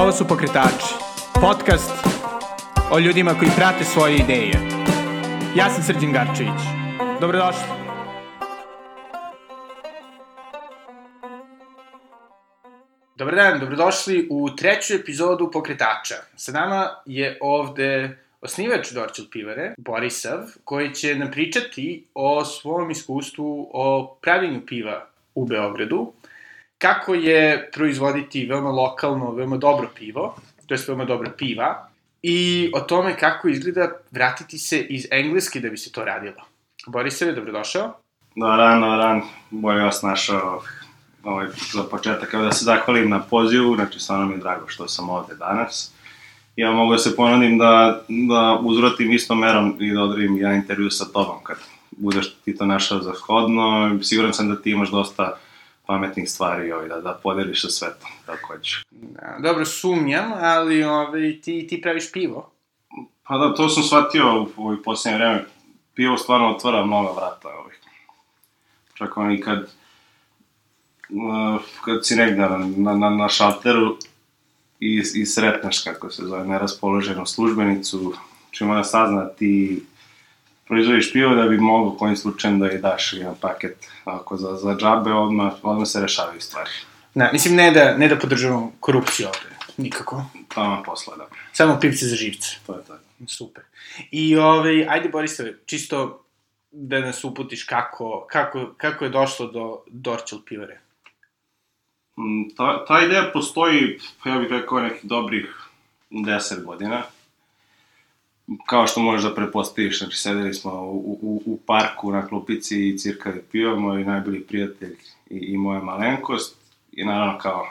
Ovo su Pokretači, podcast o ljudima koji prate svoje ideje. Ja sam Srđan Garčević. Dobrodošli. Dobar dan, dobrodošli u treću epizodu Pokretača. Sa nama je ovde osnivač Dorčel pivare, Borisav, koji će nam pričati o svom iskustvu o pravljenju piva u Beogradu, kako je proizvoditi veoma lokalno, veoma dobro pivo, to je veoma dobra piva, i o tome kako izgleda vratiti se iz Engleske da bi se to radilo. Borisave, dobrodošao. Dobar dan, dobar dan. Bolje vas našao ovaj, za početak. Evo da se zahvalim na pozivu, znači stvarno mi je drago što sam ovde danas. Ja mogu da se ponudim da, da uzvratim istom merom i da odredim jedan intervju sa tobom kad budeš ti to našao za shodno. Siguran sam da ti imaš dosta pametnih stvari ovaj, da, da podeliš sa svetom, tako hoćeš. Da, dobro, sumnjam, ali ovaj, ti, ti praviš pivo. Pa da, to sam shvatio u, u posljednje vreme. Pivo stvarno otvara mnoga vrata. Ovaj. Čak ono i kad, uh, kad si negdje na, na, na, na šalteru i, i sretneš, kako se zove, neraspoloženu službenicu, čim ona sazna ti proizvodiš pivo da bi mogo kojim slučajem da je daš jedan paket ako za, za džabe, odmah, odmah se rešavaju stvari. Da, mislim, ne da, ne da podržavam korupciju ovde, nikako. Tamo posle, da. Samo pivce za živce. To je to. Super. I, ovaj, ajde, Borisave, čisto da nas uputiš kako, kako, kako je došlo do Dorčel pivare. Mm, Ta, ta ideja postoji, pa ja bih rekao, nekih dobrih 10 godina. Kao što možeš da prepostaviš, znači sedeli smo u, u, u parku na klupici i cirkali pivo, moj najbolji prijatelj i, i moja malenkost. I naravno kao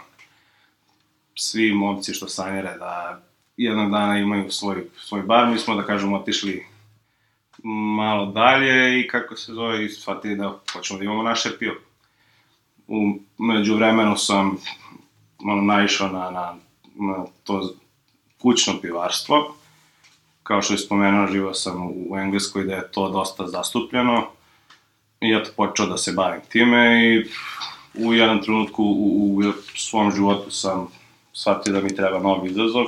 svi momci što sanjere da jednog dana imaju svoj, svoj bar, mi smo da kažemo otišli malo dalje i kako se zove i shvatili da hoćemo da imamo naše pivo. U među vremenu sam ono, naišao na, na, na to kućno pivarstvo. Kao što je spomenuo, živo sam u Engleskoj da je to dosta zastupljeno. I eto, počeo da se bavim time i u jednom trenutku u, u svom životu sam shvatio da mi treba novi izazov.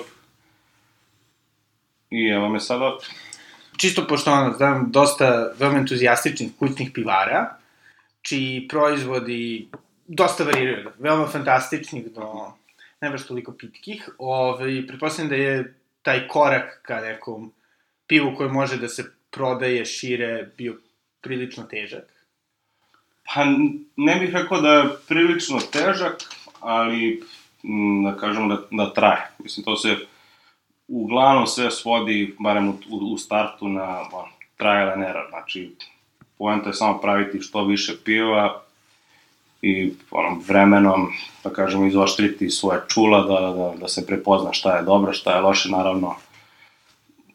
I evo me sad ovde. Čisto pošto ono, znam dosta veoma entuzijastičnih kućnih pivara, čiji proizvodi dosta variraju, veoma fantastičnih do ne baš toliko pitkih. Ove, pretpostavljam da je taj korak ka nekom pivu koje može da se prodaje šire bio prilično težak. Pa ne bih rekao da je prilično težak, ali m, da kažem da, da traje. Mislim, to se uglavnom sve svodi, barem u, u, startu, na on, trial and. Znači, poenta je samo praviti što više piva i onom vremenom, da kažemo, izoštriti svoje čula, da, da, da se prepozna šta je dobro, šta je loše, naravno,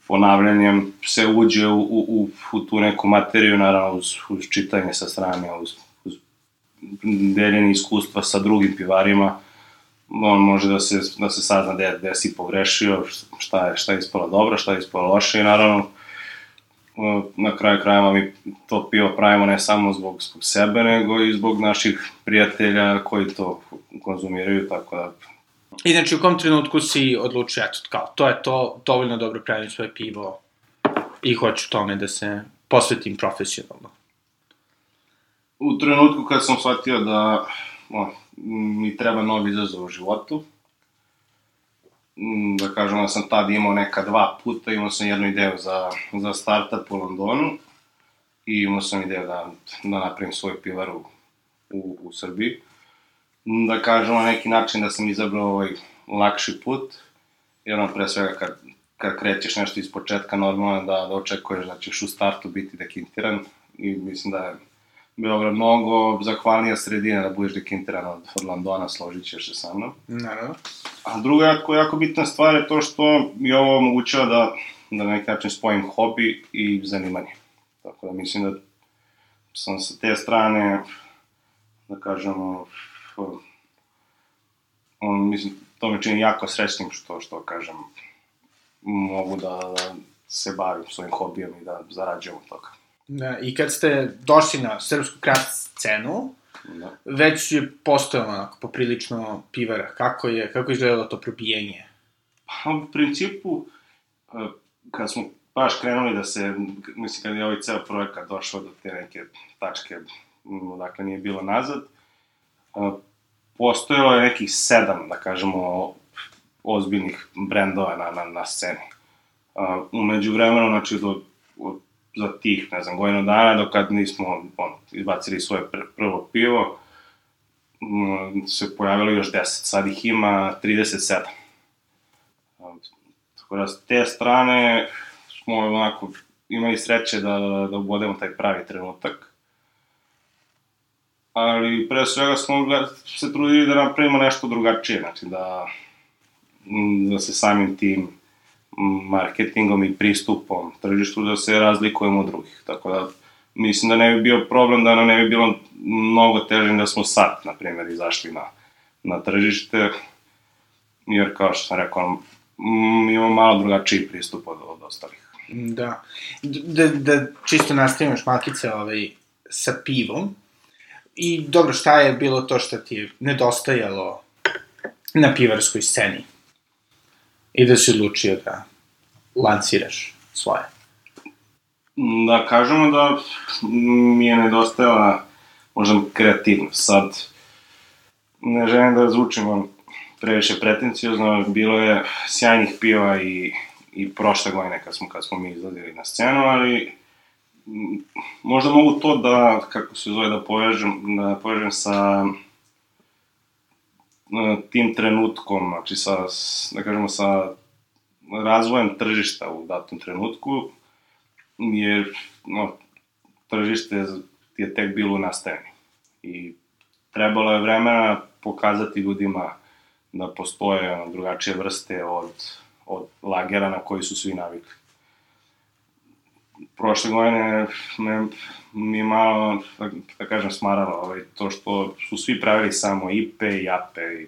ponavljanjem se uđe u, u, u, tu neku materiju, naravno uz, uz čitanje sa strane, uz, uz deljenje iskustva sa drugim pivarima, on može da se, da se sazna gde, gde si pogrešio, šta je, šta je ispalo dobro, šta je ispalo loše i naravno na kraju krajeva mi to pivo pravimo ne samo zbog, zbog sebe, nego i zbog naših prijatelja koji to konzumiraju, tako da I znači, u kom trenutku si odlučio, eto, kao, to je to, dovoljno dobro pravim svoje pivo i hoću tome da se posvetim profesionalno? u trenutku kad sam shvatio da o, mi treba novi izazov u životu, da kažem da sam tad imao neka dva puta, imao sam jednu ideju za, za startup u Londonu i imao sam ideju da, da napravim svoju pivaru u, u Srbiji. M, Da kažem na neki način da sam izabrao ovaj lakši put, jer on pre svega kad, kad krećeš nešto iz početka normalno da, da očekuješ da ćeš u startu biti dekintiran i mislim da je Beograd mnogo zahvalnija sredina da budeš dekintiran od, od Londona, složit ćeš se sa mnom. Naravno. A druga jako, jako bitna stvar je to što mi ovo omogućava da, da neki način spojim hobi i zanimanje. Tako da mislim da sam sa te strane, da kažemo, on, mislim, to me čini jako srećnim što, što kažem, mogu da, da se bavim svojim hobijom i da zarađujem od toga. Da, I kad ste došli na srpsku kraft scenu, Da. već je postojalo onako poprilično pivara. Kako je, kako je izgledalo to probijenje Pa, u principu, e, kad smo baš krenuli da se, mislim, kad je ovaj ceo projekat došao do te neke tačke, dakle nije bilo nazad, e, postojalo je nekih sedam, da kažemo, ozbiljnih brendova na, na, na sceni. Umeđu vremenu, znači, do, od, za tih, ne znam, godinu dana, do kad nismo on, izbacili svoje pr prvo pivo, se pojavilo još 10, sad ih ima 37. Tako da, s te strane smo onako imali sreće da, da, ubodemo taj pravi trenutak. Ali pre svega smo se trudili da napravimo nešto drugačije, znači da, da se samim tim marketingom i pristupom tržištu da se razlikujemo od drugih. Tako da mislim da ne bi bio problem da nam ne bi bilo mnogo teže da smo sad, na primjer, izašli na, na tržište, jer kao što sam rekao, imamo malo drugačiji pristup od, od ostalih. Da. Da, da čisto nastavimo šmalkice ovaj, sa pivom. I dobro, šta je bilo to što ti je nedostajalo na pivarskoj sceni? I da si odlučio da lanciraš svoje? Da kažemo da mi je nedostajala možda kreativnost. Sad, ne želim da zvučim vam previše pretencijozno, bilo je sjajnih piva i, i prošle godine kad smo, kad smo mi izladili na scenu, ali možda mogu to da, kako se zove, da povežem, da povežem sa tim trenutkom, znači sa, da kažemo, sa razvojem tržišta u datom trenutku, jer no, tržište je tek bilo u nastajanju. I trebalo je vremena pokazati ljudima da postoje drugačije vrste od, od lagera na koji su svi navikli. Prošle godine me, mi malo, da, kažem, smaralo ovaj, to što su svi pravili samo IPE i APE i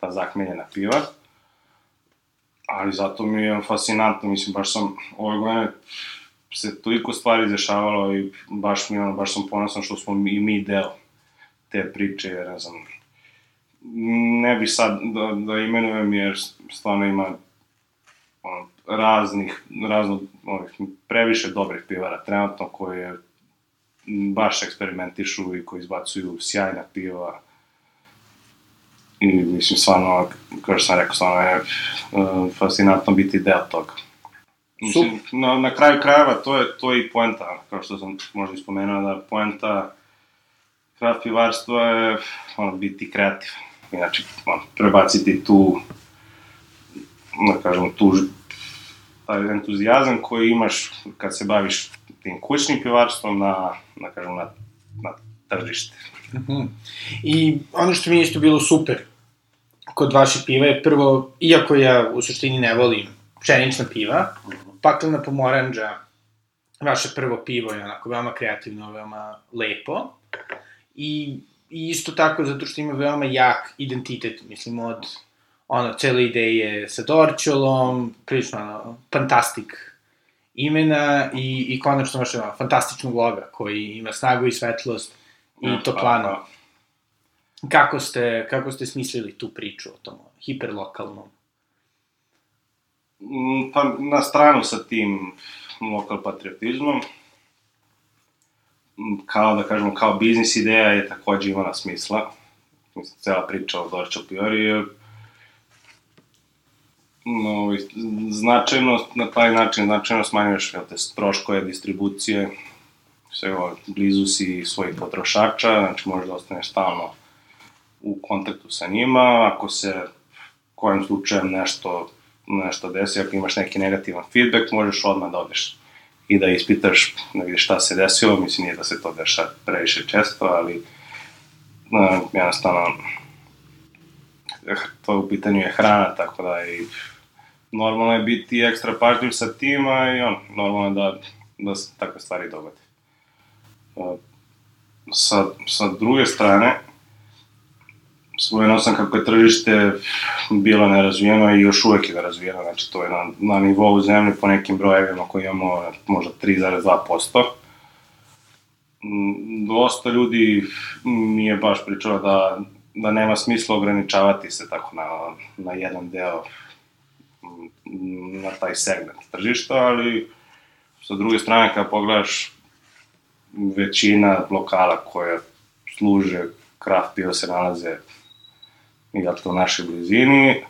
ta zakmeljena piva. Ali zato mi je fascinantno, mislim, baš sam ove godine se toliko stvari dešavalo i baš mi ono, baš sam ponosan što smo i mi deo te priče, jer ne znam, ne bi sad da, da imenujem jer stvarno ima ono, raznih, razno, ovih, previše dobrih pivara trenutno koje baš eksperimentišu i koji izbacuju sjajna piva i mislim stvarno, kao što sam rekao, stvarno je uh, fascinantno biti deo toga. Mislim, na, na kraju krajeva to je, to je i poenta, kao što sam možda ispomenuo, da poenta kraft pivarstva je ono, biti kreativan. Inače, ono, prebaciti tu, da kažem, tu entuzijazam koji imaš kad se baviš tim kućnim pivarstvom na, da kažem, na, na tržište. Uh mhm. -huh. I ono što mi je isto bilo super kod vaše piva je prvo, iako ja u suštini ne volim pšenična piva, paklena pomoranđa, vaše prvo pivo je onako veoma kreativno, veoma lepo. I, I isto tako zato što ima veoma jak identitet, mislim, od ono, cele ideje sa Dorčolom, prilično ono, fantastik imena i, i konačno vaše ono, fantastičnog loga koji ima snagu i svetlost i ja, toplano. Pa, pa. Kako ste, kako ste smislili tu priču o tom hiperlokalnom? Mm, pa na stranu sa tim lokal patriotizmom, mm, kao da kažemo, kao biznis ideja je takođe imala smisla. Mislim, cela priča o Dorčo Piori je no, značajno, na taj način značajno smanjuješ te troškove distribucije, sve ovo, blizu si svojih potrošača, znači možeš da ostaneš stalno u kontaktu sa njima, ako se kojim slučajem nešto nešto desi, ako imaš neki negativan feedback, možeš odmah da odeš i da ispitaš, da vidiš šta se desilo, mislim nije da se to deša previše često, ali uh, jednostavno to u pitanju je hrana, tako da i normalno je biti ekstra pažljiv sa tima i on, normalno je da, da se takve stvari dogode. Uh, sa, sa druge strane, spomenuo sam kako je tržište bilo nerazvijeno i još uvek je nerazvijeno, znači to je na, na nivou zemlje po nekim brojevima koji imamo možda 3,2%. Mm, dosta ljudi mi je baš pričalo da, da nema smisla ograničavati se tako na, na jedan deo na taj segment tržišta, ali sa druge strane kada pogledaš većina lokala koja služe craft pivo se nalaze i dakle u našoj blizini,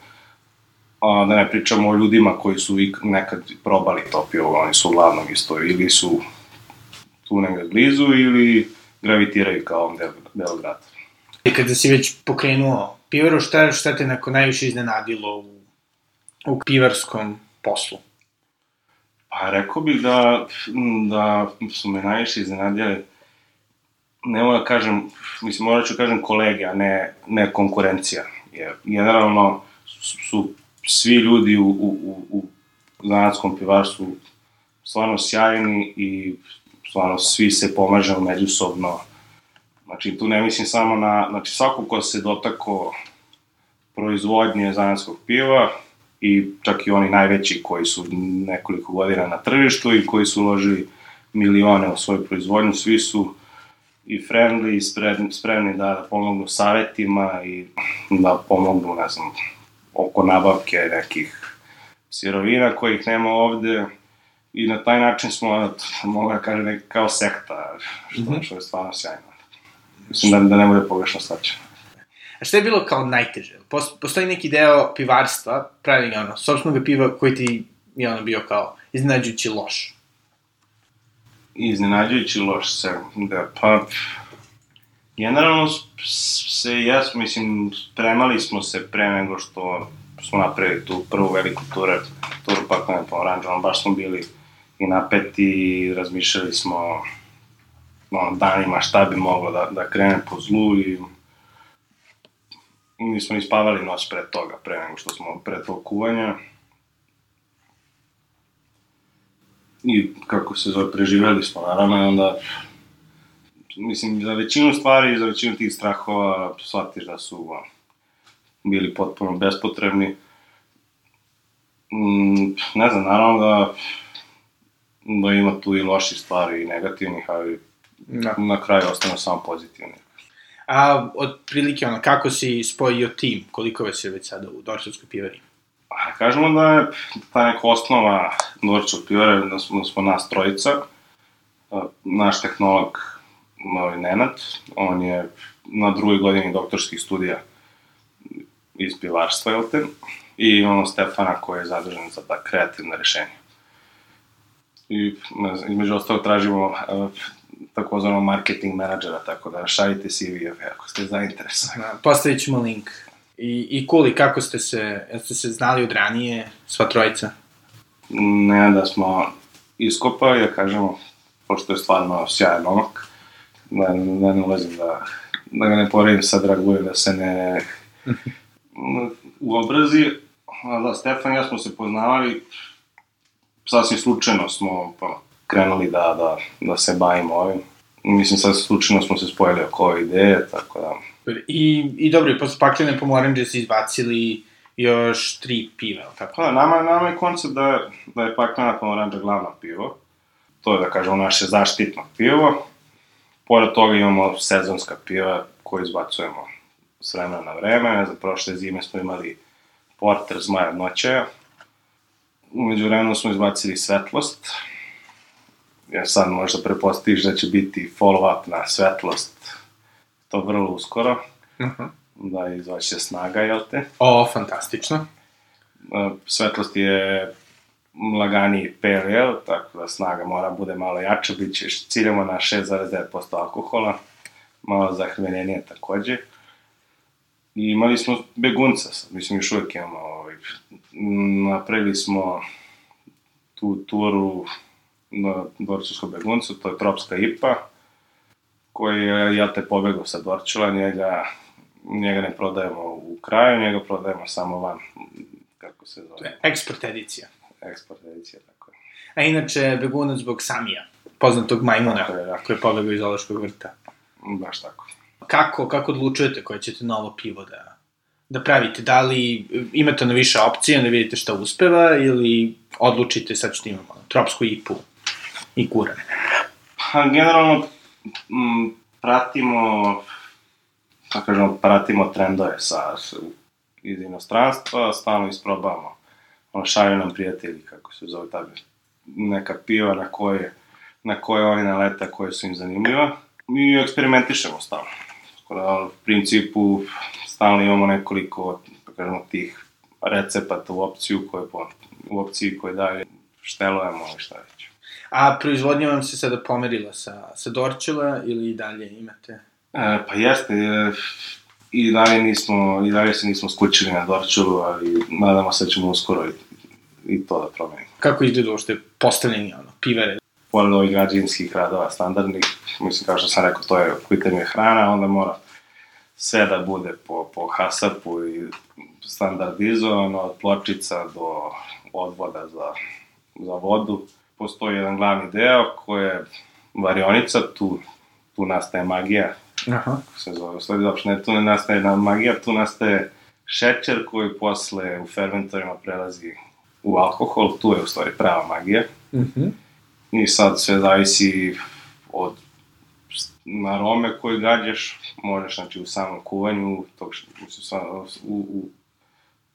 a da ne pričamo o ljudima koji su nekad probali to pivo, oni su uglavnom isto ili su tu negde blizu ili gravitiraju kao ovom delu. I kada si već pokrenuo pivaru, šta, šta te neko najviše iznenadilo u, u pivarskom poslu? Pa rekao bih da, da su me najviše iznenadile, ne mogu da kažem, mislim, morat ću kažem kolege, a ne, ne konkurencija. Jer generalno su, su svi ljudi u, u, u, u zanatskom pivarstvu stvarno sjajni i stvarno svi se pomažemo međusobno. Znači, tu ne mislim samo na, znači, svako ko se dotako proizvodnje zanatskog piva, i čak i oni najveći koji su nekoliko godina na tržištu i koji su uložili milione u svoju proizvodnju, svi su i friendly i spremni, spremni da, da pomognu savetima i da pomognu, ne znam, oko nabavke nekih sirovina kojih nema ovde i na taj način smo, mogu da kažem, kao sekta, što, mm -hmm. što je stvarno sjajno. Mislim da, da ne bude pogrešno svačano. A šta je bilo kao najteže? Postoji neki deo pivarstva, pravi ono, sobstvenog piva koji ti je ono bio kao iznenađujući loš? Iznenađujući loš se, da, pa... Generalno se, jes, mislim, spremali smo se pre nego što smo napravili tu prvu veliku ture, turu pakovanja po oranđama, baš smo bili i napeti i razmišljali smo ono, danima šta bi moglo da, da krene po zlu i nismo ni spavali noć pre toga, pre nego što smo pre tog kuvanja. I kako se zove, preživeli smo naravno i onda mislim, za većinu stvari, za većinu tih strahova shvatiš da su bili potpuno bespotrebni. Mm, ne znam, naravno da, da ima tu i loših stvari i negativnih, ali da. na kraju ostane samo pozitivni. A od prilike, ono, kako si spojio tim? Koliko vas je već sada u Dorčevskoj pivari? Pa, kažemo da je ta neka osnova Dorčevskoj pivare, da smo, da smo nas trojica. Naš tehnolog, ovaj Nenad, on je na drugoj godini doktorskih studija iz pivarstva, jel te? I ono Stefana koji je zadržan za ta kreativna rešenja. I, ne znam, između ostalo tražimo takozvanog marketing menadžera, tako da šaljite CV ako ste zainteresovani. Da, postavit ćemo link. I, i Kuli, kako ste se, jeste se znali od ranije, sva trojica? Ne, da smo iskopali, da kažemo, pošto je stvarno sjajan momak, da, da ne ulazim da, da ga ne poredim sa Dragujem, da se ne u obrazi, da, Stefan i ja smo se poznavali, sasvim slučajno smo pa, krenuli da, da, da se bavimo ovim. Mislim, sad slučajno smo se spojili oko ove ideje, tako da... I, i dobro, i posle paklene pomoranđe se izbacili još tri piva, tako? Da, nama, nama je koncept da, da je paklena pomoranđa glavno pivo. To je, da kažemo, naše zaštitno pivo. Pored toga imamo sezonska piva koje izbacujemo s vremena na vreme. Za prošle zime smo imali porter zmaja noćaja. Umeđu vremenu smo izbacili svetlost, ja sad možda prepostaviš da će biti follow-up na svetlost, to vrlo uskoro, uh -huh. da izvaće snaga, jel te? O, fantastično. E, svetlost je laganiji PLL, tako da snaga mora bude malo jača, bit će, ciljamo na 6,9% alkohola, malo zahrvenjenije takođe. I imali smo begunca, mislim još uvijek imamo, ovaj, napravili smo tu turu na Dorčevskom beguncu, to je Tropska IPA, koji je, ja te pobegao sa Dorčela, njega, njega ne prodajemo u kraju, njega prodajemo samo van, kako se zove. To je eksport edicija. Eksport edicija, tako je. A inače, begunac zbog Samija, poznatog majmuna, tako je, koji je pobegao iz Ološkog vrta. Baš tako. Kako, kako odlučujete koje ćete novo pivo da, da pravite? Da li imate na više opcije, da vidite šta uspeva, ili odlučite sad ćete imamo tropsku ipu, i kurane? Pa, generalno, m, pratimo, kako kažemo, pratimo trendove sa, iz inostranstva, stalno isprobavamo ono, šalju nam prijatelji, kako se zove tada, neka piva na koje, na koje oni naleta, koje su im zanimljiva. Mi eksperimentišemo stalno. Tako da, u principu, stalno imamo nekoliko, da kažemo, tih recepata u opciju koje, po, u opciji koje dalje štelujemo ili šta već. A proizvodnja vam se sada pomerila sa, sa Dorčela ili i dalje imate? E, pa jeste, e, i dalje nismo, i dalje se nismo skućili na Dorčelu, ali nadamo se da ćemo uskoro i, i to da promenimo. Kako izgleda uopšte postavljeni ono, pivare? Pored ovih građevinskih radova standardnih, mislim kao što sam rekao, to je pitanje hrana, onda mora sve da bude po, po hasapu i standardizovano, od pločica do odvoda za, za vodu. Postoji jedan glavni deo koji je varionica, tu, tu nastaje magija, Aha. se zove, u stvari uopšte ne, tu ne nastaje na magija, tu nastaje šećer koji posle u fermentorima prelazi u alkohol, tu je u stvari prava magija. Mhm. Mm -hmm. I sad sve zavisi od arome koje gađaš, možeš znači u samom kuvanju, tog, u, u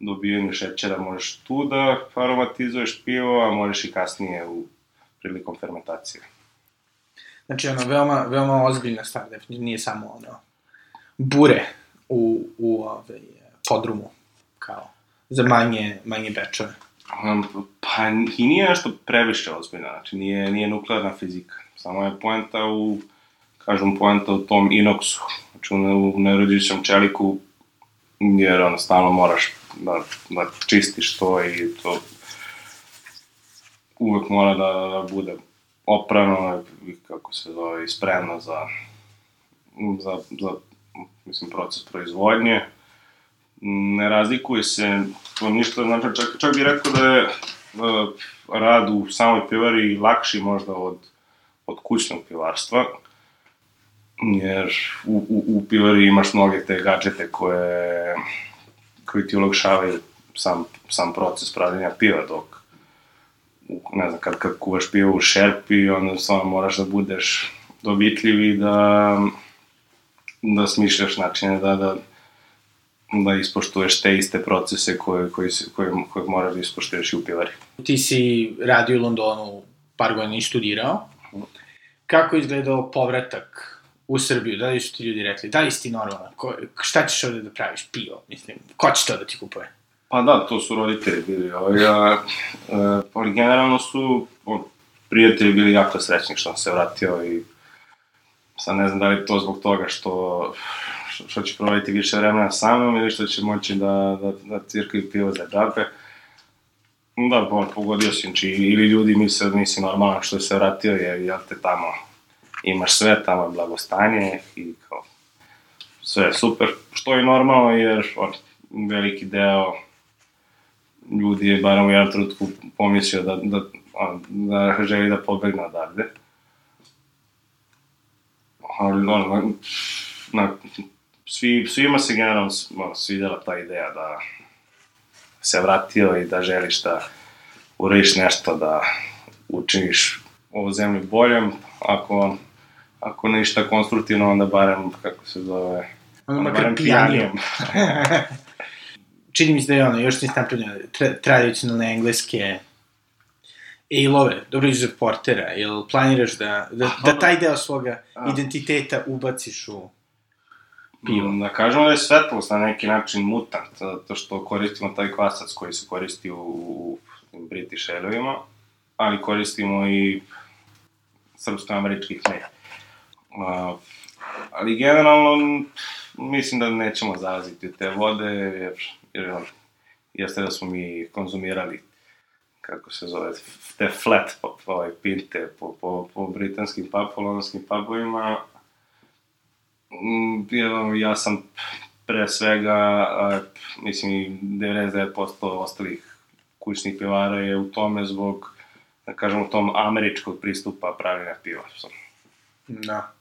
dobijanju šećera možeš tu da aromatizuješ pivo, a možeš i kasnije u prilikom fermentacije. Znači, ono, veoma, veoma ozbiljna stvar, definitivno, nije samo ono, bure u, u ovaj, podrumu, kao, za manje, manje bečove. Um, pa i nije nešto previše ozbiljno, znači nije, nije nuklearna fizika. Samo je poenta u, kažem, poenta u tom inoksu, znači u, u nerođićem čeliku, jer ono, stalno moraš da, da čistiš to i to uvek mora da, da bude oprano i kako se zove, spremno za, za, za mislim, proces proizvodnje. Ne razlikuje se to ništa, znači čak, čak bih rekao da je uh, rad u samoj pivari lakši možda od, od kućnog pivarstva, jer u, u, u pivari imaš mnoge te gadžete koje, koji ti olakšavaju sam, sam proces pravljenja piva, dok ne znam, kad, kad kuvaš pivo u šerpi, onda samo moraš da budeš dovitljiv i da, da smišljaš načine da, da, da ispoštuješ te iste procese koje, koje, koje, koje moraš da ispoštuješ i u pivari. Ti si radio u Londonu par godina i studirao. Kako je izgledao povratak u Srbiju? Da li su ti ljudi rekli, da li si ti normalan? Ko, šta ćeš ovde da praviš? Pivo, mislim. Ko će to da ti kupuje? Pa da, to su roditelji bili. Ovaj, a, a, ali generalno su o, prijatelji bili jako srećni što se vratio i sad ne znam da li to zbog toga što, što, će provoditi više vremena sa mnom ili što će moći da, da, da cirkaju pivo za džabe. Da, pa, pogodio si, znači, ili ljudi misle da nisi normalan što se vratio, jer jel te tamo imaš sve, tamo je blagostanje i kao sve je super, što je normalno jer on, veliki deo ljudi je barem u jednom trenutku pomislio da, da, da želi da pobegne odavde. Ali, ono, na, svi, svima se generalno ono, svidjela ta ideja da se vratio i da želiš da uradiš nešto, da učiniš ovu zemlju boljom, ako, ako ništa konstruktivno, onda barem, kako se zove, onda, onda barem pijanijom. čini mi se da je ono, još nisi napravljeno tra, tradicionalne engleske ejlove, dobro iz portera, jel planiraš da, da, da taj deo svoga identiteta ubaciš u pivo? Da kažemo da je svetlost na neki način mutant, zato što koristimo taj kvasac koji se koristi u, u British ale ali koristimo i srpsko-američkih mleka. Uh, ali generalno mislim da nećemo zalaziti u te vode, jer jer jeste da smo mi konzumirali kako se zove, te flat po, po, ovaj, pinte po, po, po britanskim pub, londonskim pubovima. Mm, ja sam pre svega, a, mislim, 99% ostalih kućnih pivara je u tome zbog, da kažemo, tom američkog pristupa pravljenja piva. Da.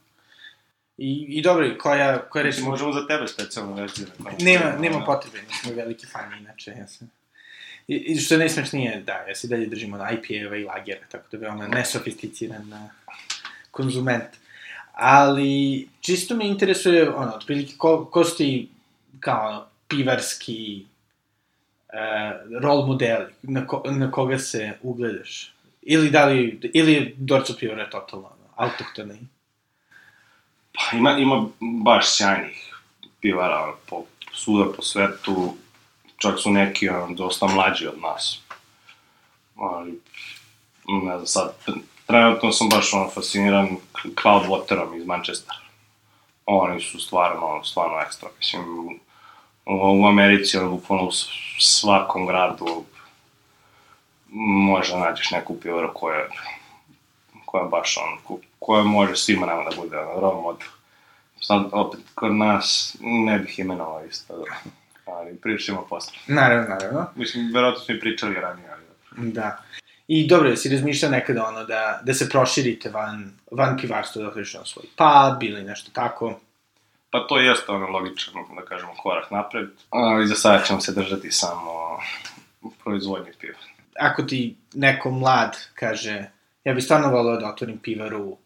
I, i dobro, koja, koja reći... Možemo za tebe specijalnu verziju. Nema, nema potrebe, nismo veliki fani, inače, ja sam... I, i što najsmešnije, da, ja se dalje držimo na IPA-eva i lagera, tako da veoma nesofisticiran konzument. Ali, čisto me interesuje, ono, otprilike, ko, ko su ti, kao, ono, pivarski role modeli, na, ko, na koga se ugledaš? Ili da li, ili je Dorčel pivara totalno ono, autohtoni? Pa ima, ima baš sjajnih pivara po, svuda po svetu, čak su neki on, dosta mlađi od nas. Ali, ne znam, sad, trenutno sam baš ono, fasciniran Cloudwaterom iz Manchestera. Oni su stvarno, stvarno ekstra. Mislim, u, u Americi, ono, bukvalno u svakom gradu možda nađeš neku pivaru koja, koja baš on, koja može svima nama da bude ono, role model. Sad, opet, kod nas ne bih imenovao isto, ali pričamo posle. Naravno, naravno. Mislim, verovatno smo i pričali ranije, ali... Da. I dobro, da si razmišljao nekada ono da, da se proširite van, van pivarstva, da otvoriš na svoj pub ili nešto tako? Pa to jeste ono logičan, da kažemo, korak napred, ali za sada ćemo se držati samo proizvodnje piva. Ako ti neko mlad kaže, ja bih stvarno volao da otvorim pivaru,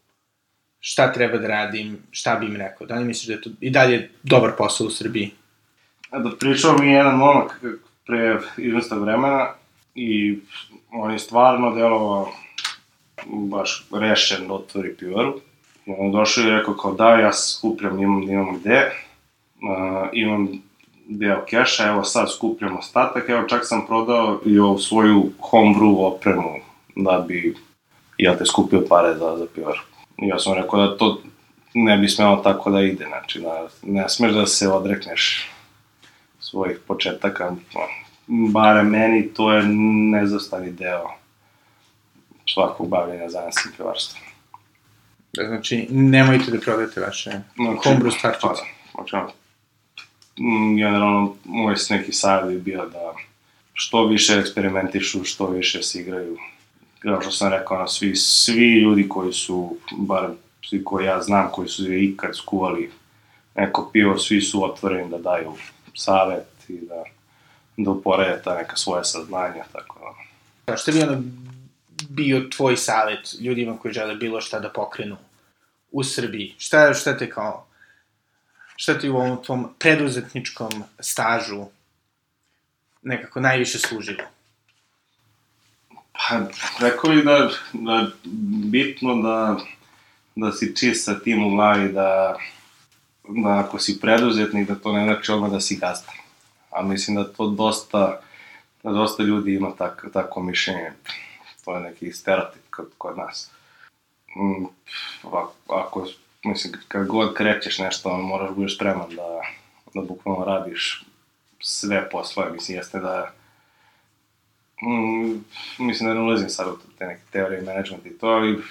šta treba da radim, šta bi im rekao? Da li misliš da je to i dalje dobar posao u Srbiji? A da pričao mi jedan momak pre izvesta vremena i on je stvarno delovao baš rešen da otvori pivaru. I on došao i rekao kao da, ja skupljam, imam, imam gde, uh, imam deo keša, evo sad skupljam ostatak, evo čak sam prodao i ovu svoju homebrew opremu da bi, ja te skupio pare za, za pivar. I ja sam rekao da to ne bi smelo tako da ide, znači da ne smeš da se odrekneš svojih početaka, bare meni to je nezostavni deo svakog bavljenja zanatskim pivarstvom. Znači, nemojte da prodajete vaše znači, homebrew starčice. Pa, znači, generalno, moj neki savjet bi bio da što više eksperimentišu, što više se igraju. Kao što sam rekao, na svi, svi ljudi koji su, bar svi koji ja znam, koji su ikad skuvali neko pivo, svi su otvoreni da daju savet i da, da uporede ta neka svoje saznanja, tako da. Šta bi ono bio tvoj savet ljudima koji žele bilo šta da pokrenu u Srbiji? Šta, šta te kao, šta ti u ovom tvom preduzetničkom stažu nekako najviše služilo? Pa, rekao bih da, da bitno da, da si čist sa tim u glavi, da, da ako si preduzetnik, da to ne znači odmah da si gazda. A mislim da to dosta, da dosta ljudi ima tak, tako mišljenje to je neki stereotip kod, kod nas. Mm, ako, mislim, kad god krećeš nešto, moraš da budeš spreman da, da bukvalno radiš sve poslove, mislim, jeste da mm, mislim da ne ulazim sad u te neke teorije management i to, ali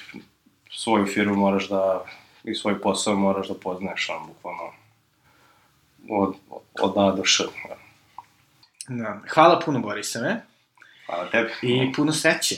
svoju firmu moraš da i svoj posao moraš da poznaješ, on bukvalno od, od A do Š. Da. Hvala puno, Borisove. Hvala tebi. I puno sreće.